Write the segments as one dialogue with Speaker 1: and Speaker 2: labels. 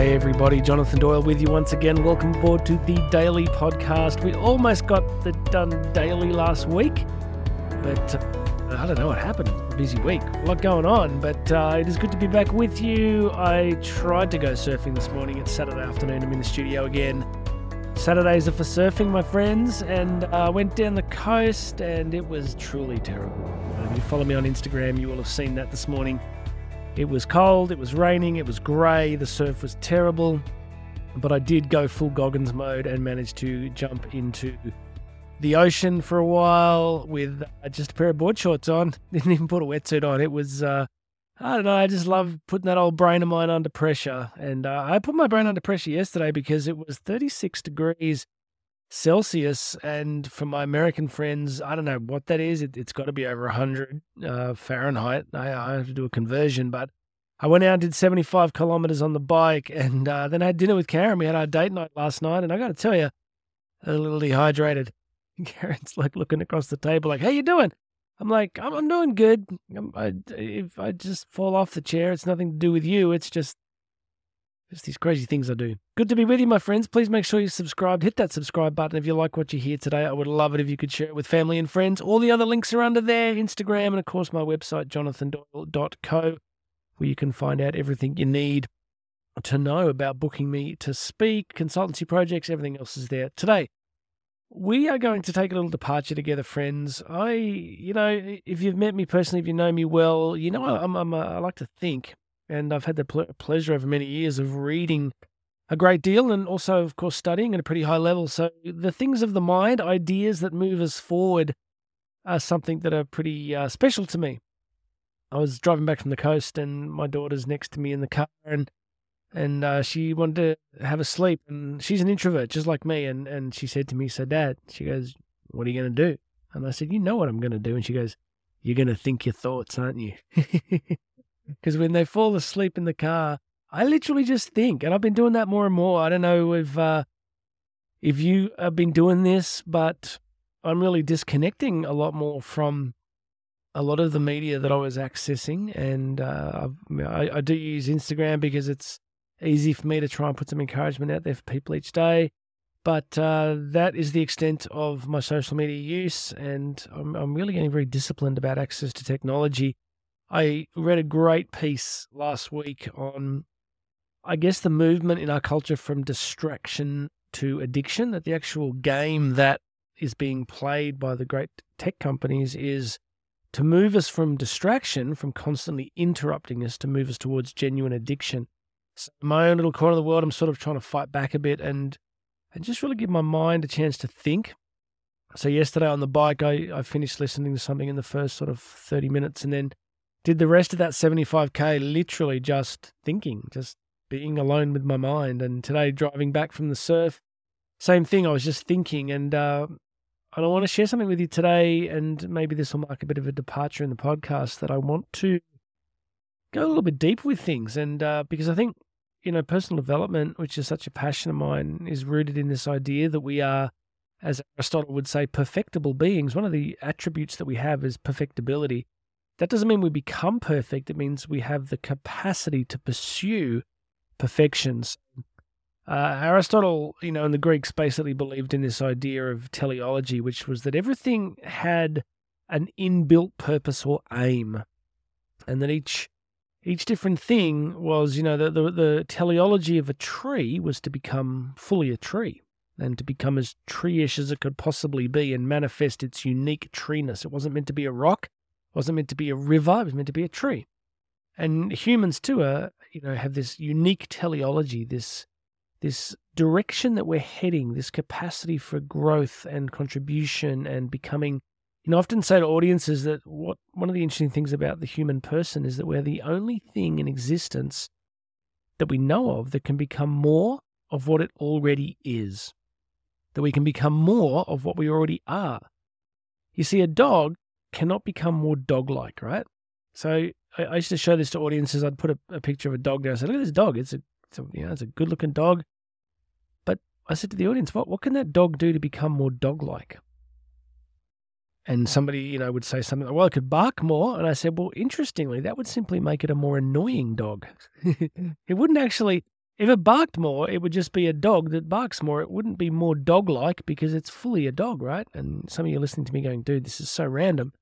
Speaker 1: Hey everybody, Jonathan Doyle with you once again. Welcome aboard to the Daily Podcast. We almost got the done daily last week, but uh, I don't know what happened. Busy week, a lot going on, but uh, it is good to be back with you. I tried to go surfing this morning. It's Saturday afternoon. I'm in the studio again. Saturdays are for surfing, my friends, and I uh, went down the coast, and it was truly terrible. If you follow me on Instagram, you will have seen that this morning. It was cold, it was raining, it was grey, the surf was terrible, but I did go full Goggins mode and managed to jump into the ocean for a while with uh, just a pair of board shorts on. Didn't even put a wetsuit on. It was, uh, I don't know, I just love putting that old brain of mine under pressure. And uh, I put my brain under pressure yesterday because it was 36 degrees Celsius. And for my American friends, I don't know what that is. It, has got to be over 100 uh, Fahrenheit. I, I, have to do a conversion, but I went out and did 75 kilometers on the bike. And uh, then I had dinner with Karen. We had our date night last night. And I got to tell you, a little dehydrated. Karen's like looking across the table, like, "How you doing?" I'm like, "I'm, I'm doing good. I'm, I, if I just fall off the chair, it's nothing to do with you. It's just just these crazy things I do. Good to be with you, my friends. Please make sure you're subscribed. Hit that subscribe button if you like what you hear today. I would love it if you could share it with family and friends. All the other links are under there Instagram, and of course, my website, jonathandoyle.co, where you can find out everything you need to know about booking me to speak, consultancy projects, everything else is there. Today, we are going to take a little departure together, friends. I, you know, if you've met me personally, if you know me well, you know I'm, I'm, I like to think and I've had the ple- pleasure over many years of reading a great deal and also, of course, studying at a pretty high level. So the things of the mind, ideas that move us forward, are something that are pretty uh, special to me. I was driving back from the coast, and my daughter's next to me in the car, and and uh, she wanted to have a sleep, and she's an introvert just like me, and and she said to me, "So, Dad," she goes, "What are you going to do?" And I said, "You know what I'm going to do," and she goes, "You're going to think your thoughts, aren't you?" Because when they fall asleep in the car, I literally just think, and I've been doing that more and more. I don't know if uh, if you have been doing this, but I'm really disconnecting a lot more from a lot of the media that I was accessing, and uh, I, I do use Instagram because it's easy for me to try and put some encouragement out there for people each day. But uh, that is the extent of my social media use, and I'm, I'm really getting very disciplined about access to technology I read a great piece last week on, I guess, the movement in our culture from distraction to addiction, that the actual game that is being played by the great tech companies is to move us from distraction, from constantly interrupting us, to move us towards genuine addiction. So in my own little corner of the world, I'm sort of trying to fight back a bit and and just really give my mind a chance to think. So yesterday on the bike, I, I finished listening to something in the first sort of 30 minutes and then did the rest of that 75k literally just thinking, just being alone with my mind. And today, driving back from the surf, same thing. I was just thinking, and uh, I want to share something with you today. And maybe this will mark a bit of a departure in the podcast that I want to go a little bit deeper with things. And uh, because I think, you know, personal development, which is such a passion of mine, is rooted in this idea that we are, as Aristotle would say, perfectible beings. One of the attributes that we have is perfectibility. That doesn't mean we become perfect. It means we have the capacity to pursue perfections. Uh, Aristotle, you know, in the Greeks basically believed in this idea of teleology, which was that everything had an inbuilt purpose or aim, and that each each different thing was, you know, the, the, the teleology of a tree was to become fully a tree and to become as tree-ish as it could possibly be and manifest its unique treeness. It wasn't meant to be a rock wasn't meant to be a river, it was meant to be a tree. And humans too are, you know, have this unique teleology, this this direction that we're heading, this capacity for growth and contribution and becoming you know, I often say to audiences that what one of the interesting things about the human person is that we're the only thing in existence that we know of that can become more of what it already is. That we can become more of what we already are. You see, a dog cannot become more dog like, right? So I, I, used to show this to audiences. I'd put a, a picture of a dog there. I said, look at this dog. It's a, it's a you know, it's a good looking dog. But I said to the audience, what, what can that dog do to become more dog like? And somebody, you know, would say something like, well, it could bark more. And I said, well, interestingly, that would simply make it a more annoying dog. it wouldn't actually, If it barked more, it would just be a dog that barks more. It wouldn't be more dog like because it's fully a dog, right? And some of you are listening to me going, dude, this is so random.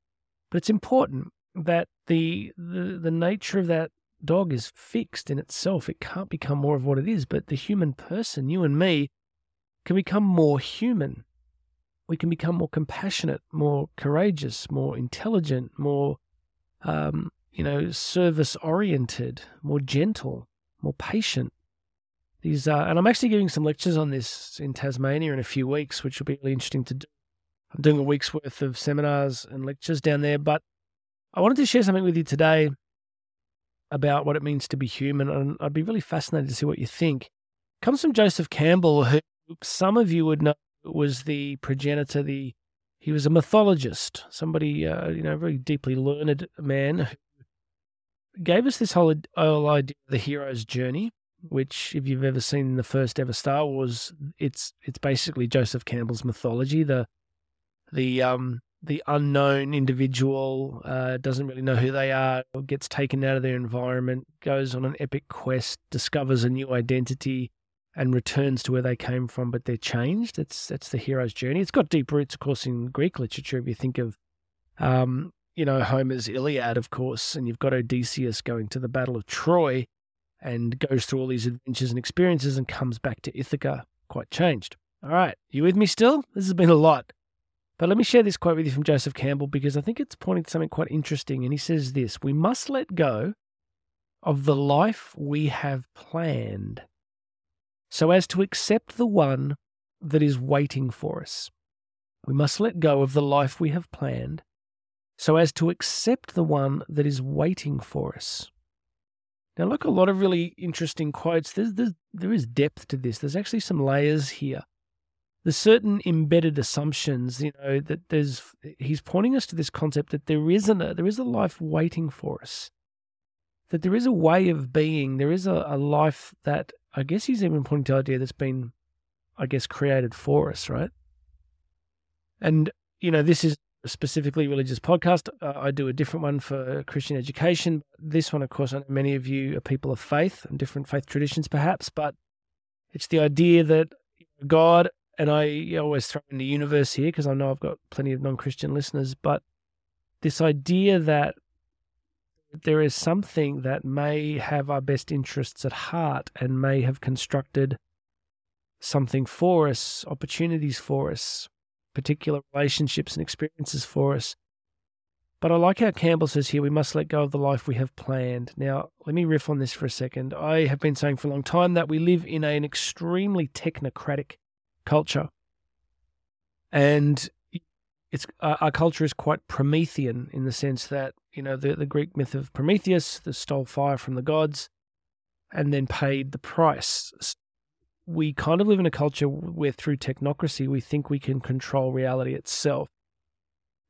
Speaker 1: But it's important that the, the the nature of that dog is fixed in itself. It can't become more of what it is. But the human person, you and me, can become more human. We can become more compassionate, more courageous, more intelligent, more, um, you know, service oriented, more gentle, more patient. These, uh, and I'm actually giving some lectures on this in Tasmania in a few weeks, which will be really interesting to do. I'm doing a week's worth of seminars and lectures down there, but I wanted to share something with you today about what it means to be human, and I'd be really fascinated to see what you think. It comes from Joseph Campbell, who some of you would know was the progenitor, the he was a mythologist, somebody uh, you know, very deeply learned man who gave us this whole, whole idea of the hero's journey which if you've ever seen the first ever Star Wars, it's it's basically Joseph Campbell's mythology. The the um the unknown individual uh, doesn't really know who they are, gets taken out of their environment, goes on an epic quest, discovers a new identity, and returns to where they came from, but they're changed. That's that's the hero's journey. It's got deep roots, of course, in Greek literature. If you think of, um, you know, Homer's Iliad, of course, and you've got Odysseus going to the Battle of Troy and goes through all these adventures and experiences and comes back to Ithaca quite changed. All right, you with me still? This has been a lot. But let me share this quote with you from Joseph Campbell because I think it's pointing to something quite interesting. And he says this We must let go of the life we have planned so as to accept the one that is waiting for us. We must let go of the life we have planned so as to accept the one that is waiting for us. Now, look, a lot of really interesting quotes. There's, there's, there is depth to this. There's actually some layers here. There's certain embedded assumptions, you know, that there's, he's pointing us to this concept that there isn't a, there is a life waiting for us. That there is a way of being, there is a, a life that I guess he's even pointing to idea that's been, I guess, created for us, right? And, you know, this is specifically religious podcast. Uh, I do a different one for Christian education. This one, of course, I know many of you are people of faith and different faith traditions, perhaps, but it's the idea that God, and I always throw in the universe here because I know I've got plenty of non Christian listeners, but this idea that there is something that may have our best interests at heart and may have constructed something for us, opportunities for us, particular relationships and experiences for us. But I like how Campbell says here we must let go of the life we have planned. Now, let me riff on this for a second. I have been saying for a long time that we live in an extremely technocratic culture. And it's our culture is quite Promethean in the sense that, you know, the, the Greek myth of Prometheus, that stole fire from the gods and then paid the price we kind of live in a culture where through technocracy we think we can control reality itself.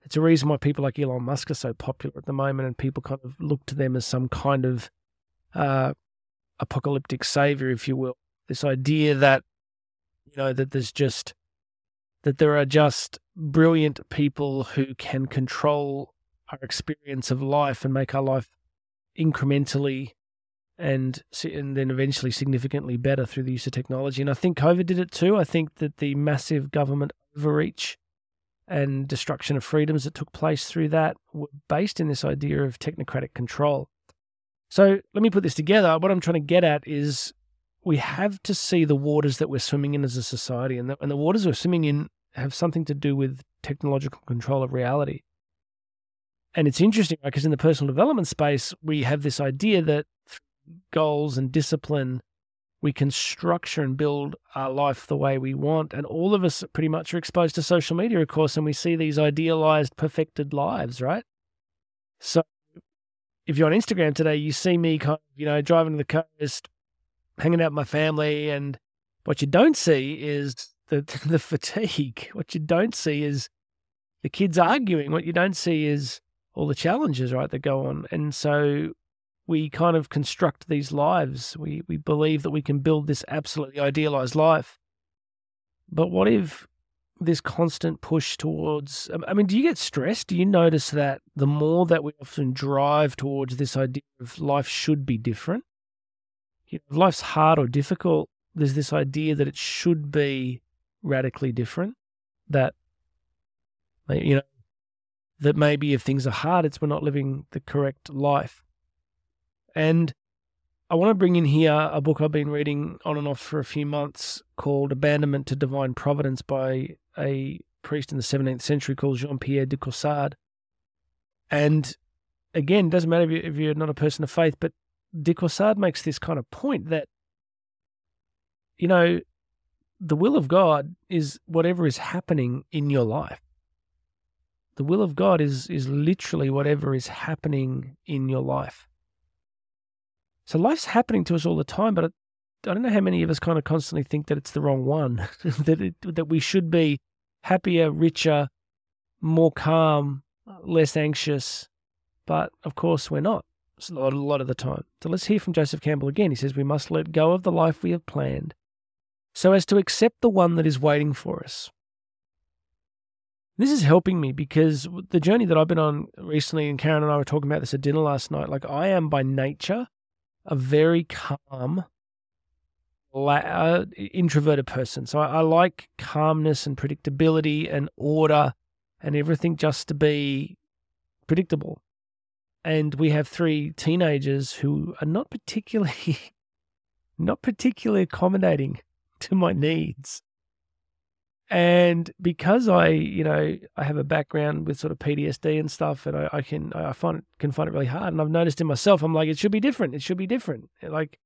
Speaker 1: It's a reason why people like Elon Musk are so popular at the moment, and people kind of look to them as some kind of uh, apocalyptic savior, if you will. This idea that know that there's just that there are just brilliant people who can control our experience of life and make our life incrementally and and then eventually significantly better through the use of technology. And I think COVID did it too. I think that the massive government overreach and destruction of freedoms that took place through that were based in this idea of technocratic control. So let me put this together. What I'm trying to get at is we have to see the waters that we're swimming in as a society, and the, and the waters we're swimming in have something to do with technological control of reality. And it's interesting because in the personal development space, we have this idea that goals and discipline, we can structure and build our life the way we want. And all of us pretty much are exposed to social media, of course, and we see these idealized, perfected lives, right? So if you're on Instagram today, you see me kind of, you know, driving to the coast, hanging out with my family, and what you don't see is the the fatigue. What you don't see is the kids arguing. What you don't see is all the challenges, right, that go on. And so we kind of construct these lives. We we believe that we can build this absolutely idealized life. But what if this constant push towards um, I mean, do you get stressed? Do you notice that the more that we often drive towards this idea of life should be different? You know, if life's hard or difficult, there's this idea that it should be radically different. That, you know, that maybe if things are hard, it's we're not living the correct life. And I want to bring in here a book I've been reading on and off for a few months called Abandonment to Divine Providence by a priest in the 17th century called Jean Pierre de Caussade. And again, doesn't matter if you're not a person of faith, but de Caussade makes this kind of point that, you know, the will of God is whatever is happening in your life. The will of God is, is literally whatever is happening in your life. So life's happening to us all the time, but I, I don't know how many of us kind of constantly think that it's the wrong one, that, it, that we should be happier, richer, more calm, less anxious. But of course, we're not a lot, of the time. So let's hear from Joseph Campbell again. He says, We must let go of the life we have planned so as to accept the one that is waiting for us. This is helping me because the journey that I've been on recently, and Karen and I were talking about this at dinner last night, like I am by nature a very calm, uh, introverted person. So I, I like calmness and predictability and order and everything just to be predictable. And we have three teenagers who are not particularly, not particularly accommodating to my needs. And because I, you know, I have a background with sort of PTSD and stuff, and I, I can, I find can find it really hard. And I've noticed in myself, I'm like, it should be different. It should be different. Like,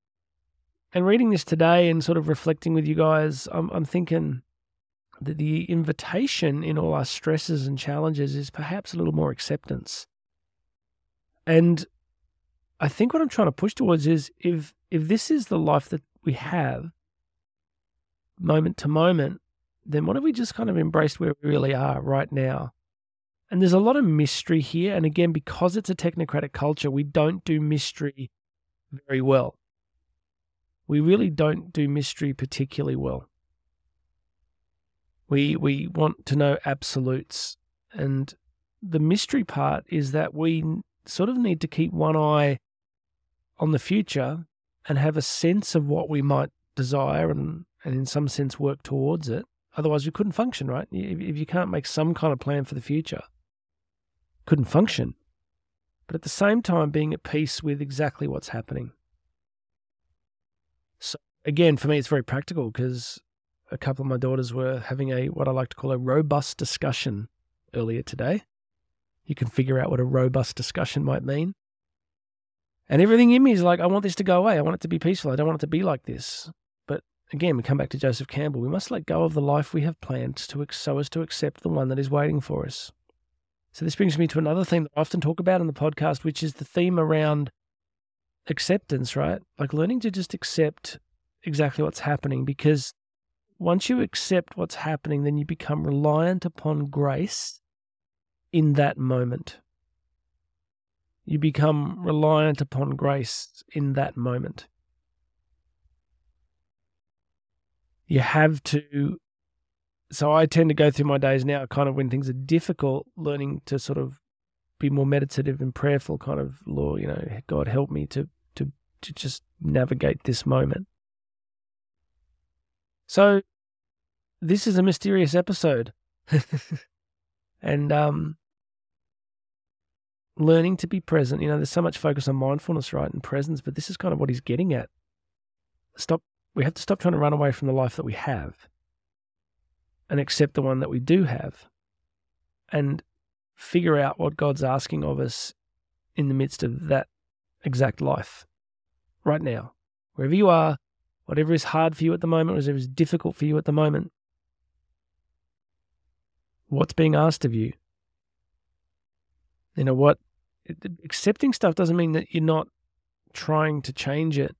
Speaker 1: and reading this today and sort of reflecting with you guys, I'm, I'm thinking that the invitation in all our stresses and challenges is perhaps a little more acceptance. And I think what I'm trying to push towards is if if this is the life that we have, moment to moment, then what if we just kind of embraced where we really are right now? And there's a lot of mystery here. And again, because it's a technocratic culture, we don't do mystery very well. We really don't do mystery particularly well. We, we want to know absolutes. And the mystery part is that we sort of need to keep one eye on the future and have a sense of what we might desire and, and in some sense work towards it Otherwise, we couldn't function, right? If you can't make some kind of plan for the future, couldn't function. But at the same time, being at peace with exactly what's happening. So, again, for me, it's very practical because a couple of my daughters were having a what I like to call a robust discussion earlier today. You can figure out what a robust discussion might mean. And everything in me is like, I want this to go away. I want it to be peaceful. I don't want it to be like this But again, we come back to Joseph Campbell. We must let go of the life we have planned to, so as to accept the one that is waiting for us. So, this brings me to another theme that I often talk about in the podcast, which is the theme around acceptance, right? Like learning to just accept exactly what's happening because once you accept what's happening, then you become reliant upon grace in that moment. You become reliant upon grace in that moment. you have to so I tend to go through my days now kind of when things are difficult, learning to sort of be more meditative and prayerful, kind of Lord, you know, God help me to to to just navigate this moment. So this is a mysterious episode. and um learning to be present, you know, there's so much focus on mindfulness, right, and presence, but this is kind of what he's getting at. Stop we have to stop trying to run away from the life that we have and accept the one that we do have and figure out what God's asking of us in the midst of that exact life right now. Wherever you are, whatever is hard for you at the moment, whatever is difficult for you at the moment, what's being asked of you? You know what? Accepting stuff doesn't mean that you're not trying to change it,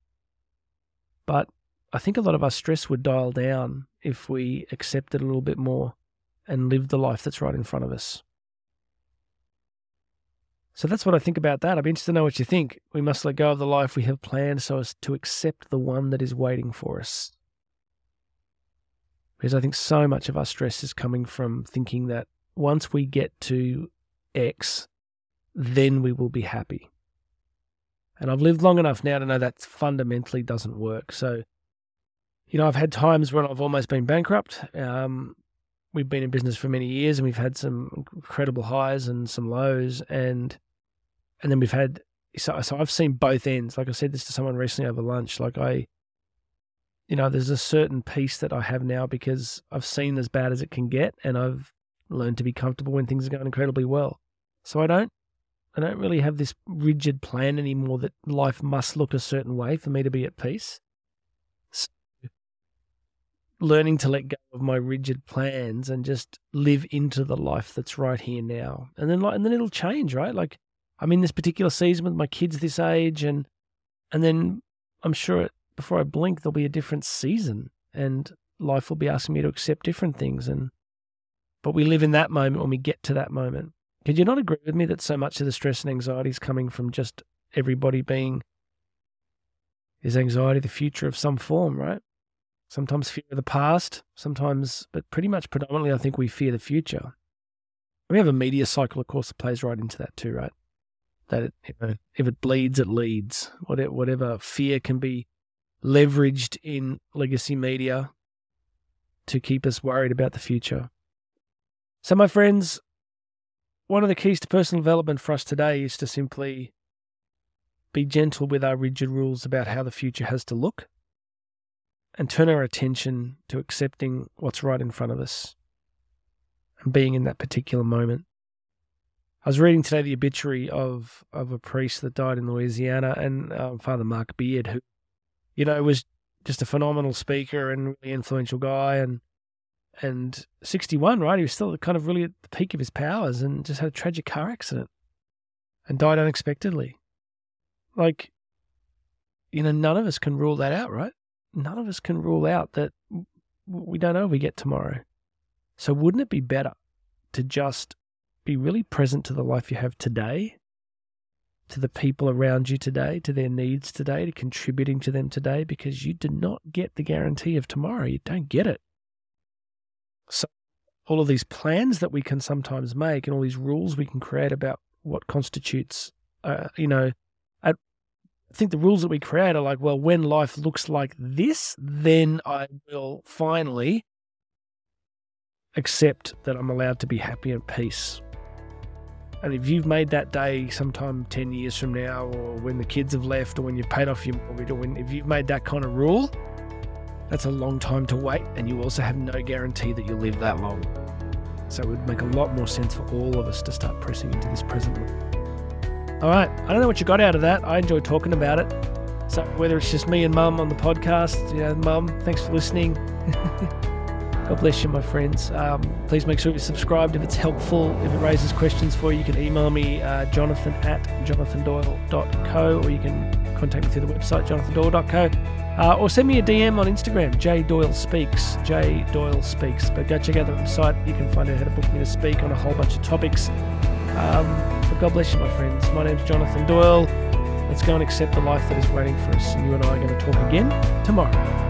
Speaker 1: but I think a lot of our stress would dial down if we accepted a little bit more and lived the life that's right in front of us. So that's what I think about that. I'd be interested to know what you think. We must let go of the life we have planned so as to accept the one that is waiting for us. Because I think so much of our stress is coming from thinking that once we get to X, then we will be happy. And I've lived long enough now to know that fundamentally doesn't work. So, you know, I've had times when I've almost been bankrupt. Um, we've been in business for many years and we've had some incredible highs and some lows and and then we've had so, so I've seen both ends. Like I said this to someone recently over lunch. Like I you know, there's a certain peace that I have now because I've seen as bad as it can get and I've learned to be comfortable when things are going incredibly well. So I don't I don't really have this rigid plan anymore that life must look a certain way for me to be at peace. So learning to let go of my rigid plans and just live into the life that's right here now. And then like and then it'll change, right? Like I'm in this particular season with my kids this age and and then I'm sure before I blink there'll be a different season and life will be asking me to accept different things and but we live in that moment when we get to that moment. Could you not agree with me that so much of the stress and anxiety is coming from just everybody being is anxiety the future of some form, right? Sometimes fear of the past, sometimes, but pretty much predominantly, I think we fear the future. We have a media cycle, of course, that plays right into that too, right? That it, you know, if it bleeds, it leads. Whatever, whatever fear can be leveraged in legacy media to keep us worried about the future. So, my friends, one of the keys to personal development for us today is to simply be gentle with our rigid rules about how the future has to look and turn our attention to accepting what's right in front of us and being in that particular moment. I was reading today the obituary of, of a priest that died in Louisiana and um, Father Mark Beard, who, you know, was just a phenomenal speaker and really influential guy and and 61, right? He was still kind of really at the peak of his powers and just had a tragic car accident and died unexpectedly. Like, you know, none of us can rule that out, right? None of us can rule out that we don't know we get tomorrow. So, wouldn't it be better to just be really present to the life you have today, to the people around you today, to their needs today, to contributing to them today? Because you do not get the guarantee of tomorrow. You don't get it. So, all of these plans that we can sometimes make and all these rules we can create about what constitutes, uh, you know, I think the rules that we create are like, well, when life looks like this, then I will finally accept that I'm allowed to be happy and peace. And if you've made that day sometime 10 years from now, or when the kids have left, or when you've paid off your mortgage, or when, if you've made that kind of rule, that's a long time to wait, and you also have no guarantee that you'll live that long. So it would make a lot more sense for all of us to start pressing into this present moment. All right, I don't know what you got out of that. I enjoy talking about it. So whether it's just me and Mum on the podcast, you know, Mum, thanks for listening. God bless you, my friends. Um, please make sure you're subscribed if it's helpful. If it raises questions for you, you can email me, uh, jonathan at jonathandoyle.co, or you can contact me through the website, jonathandoyle.co. Uh, or send me a DM on Instagram, J Doyle Speaks, J Doyle Speaks. But go check out the website. You can find out how to book me to speak on a whole bunch of topics. Um, but God bless you, my friends. My name's Jonathan Doyle. Let's go and accept the life that is waiting for us. And you and I are going to talk again tomorrow.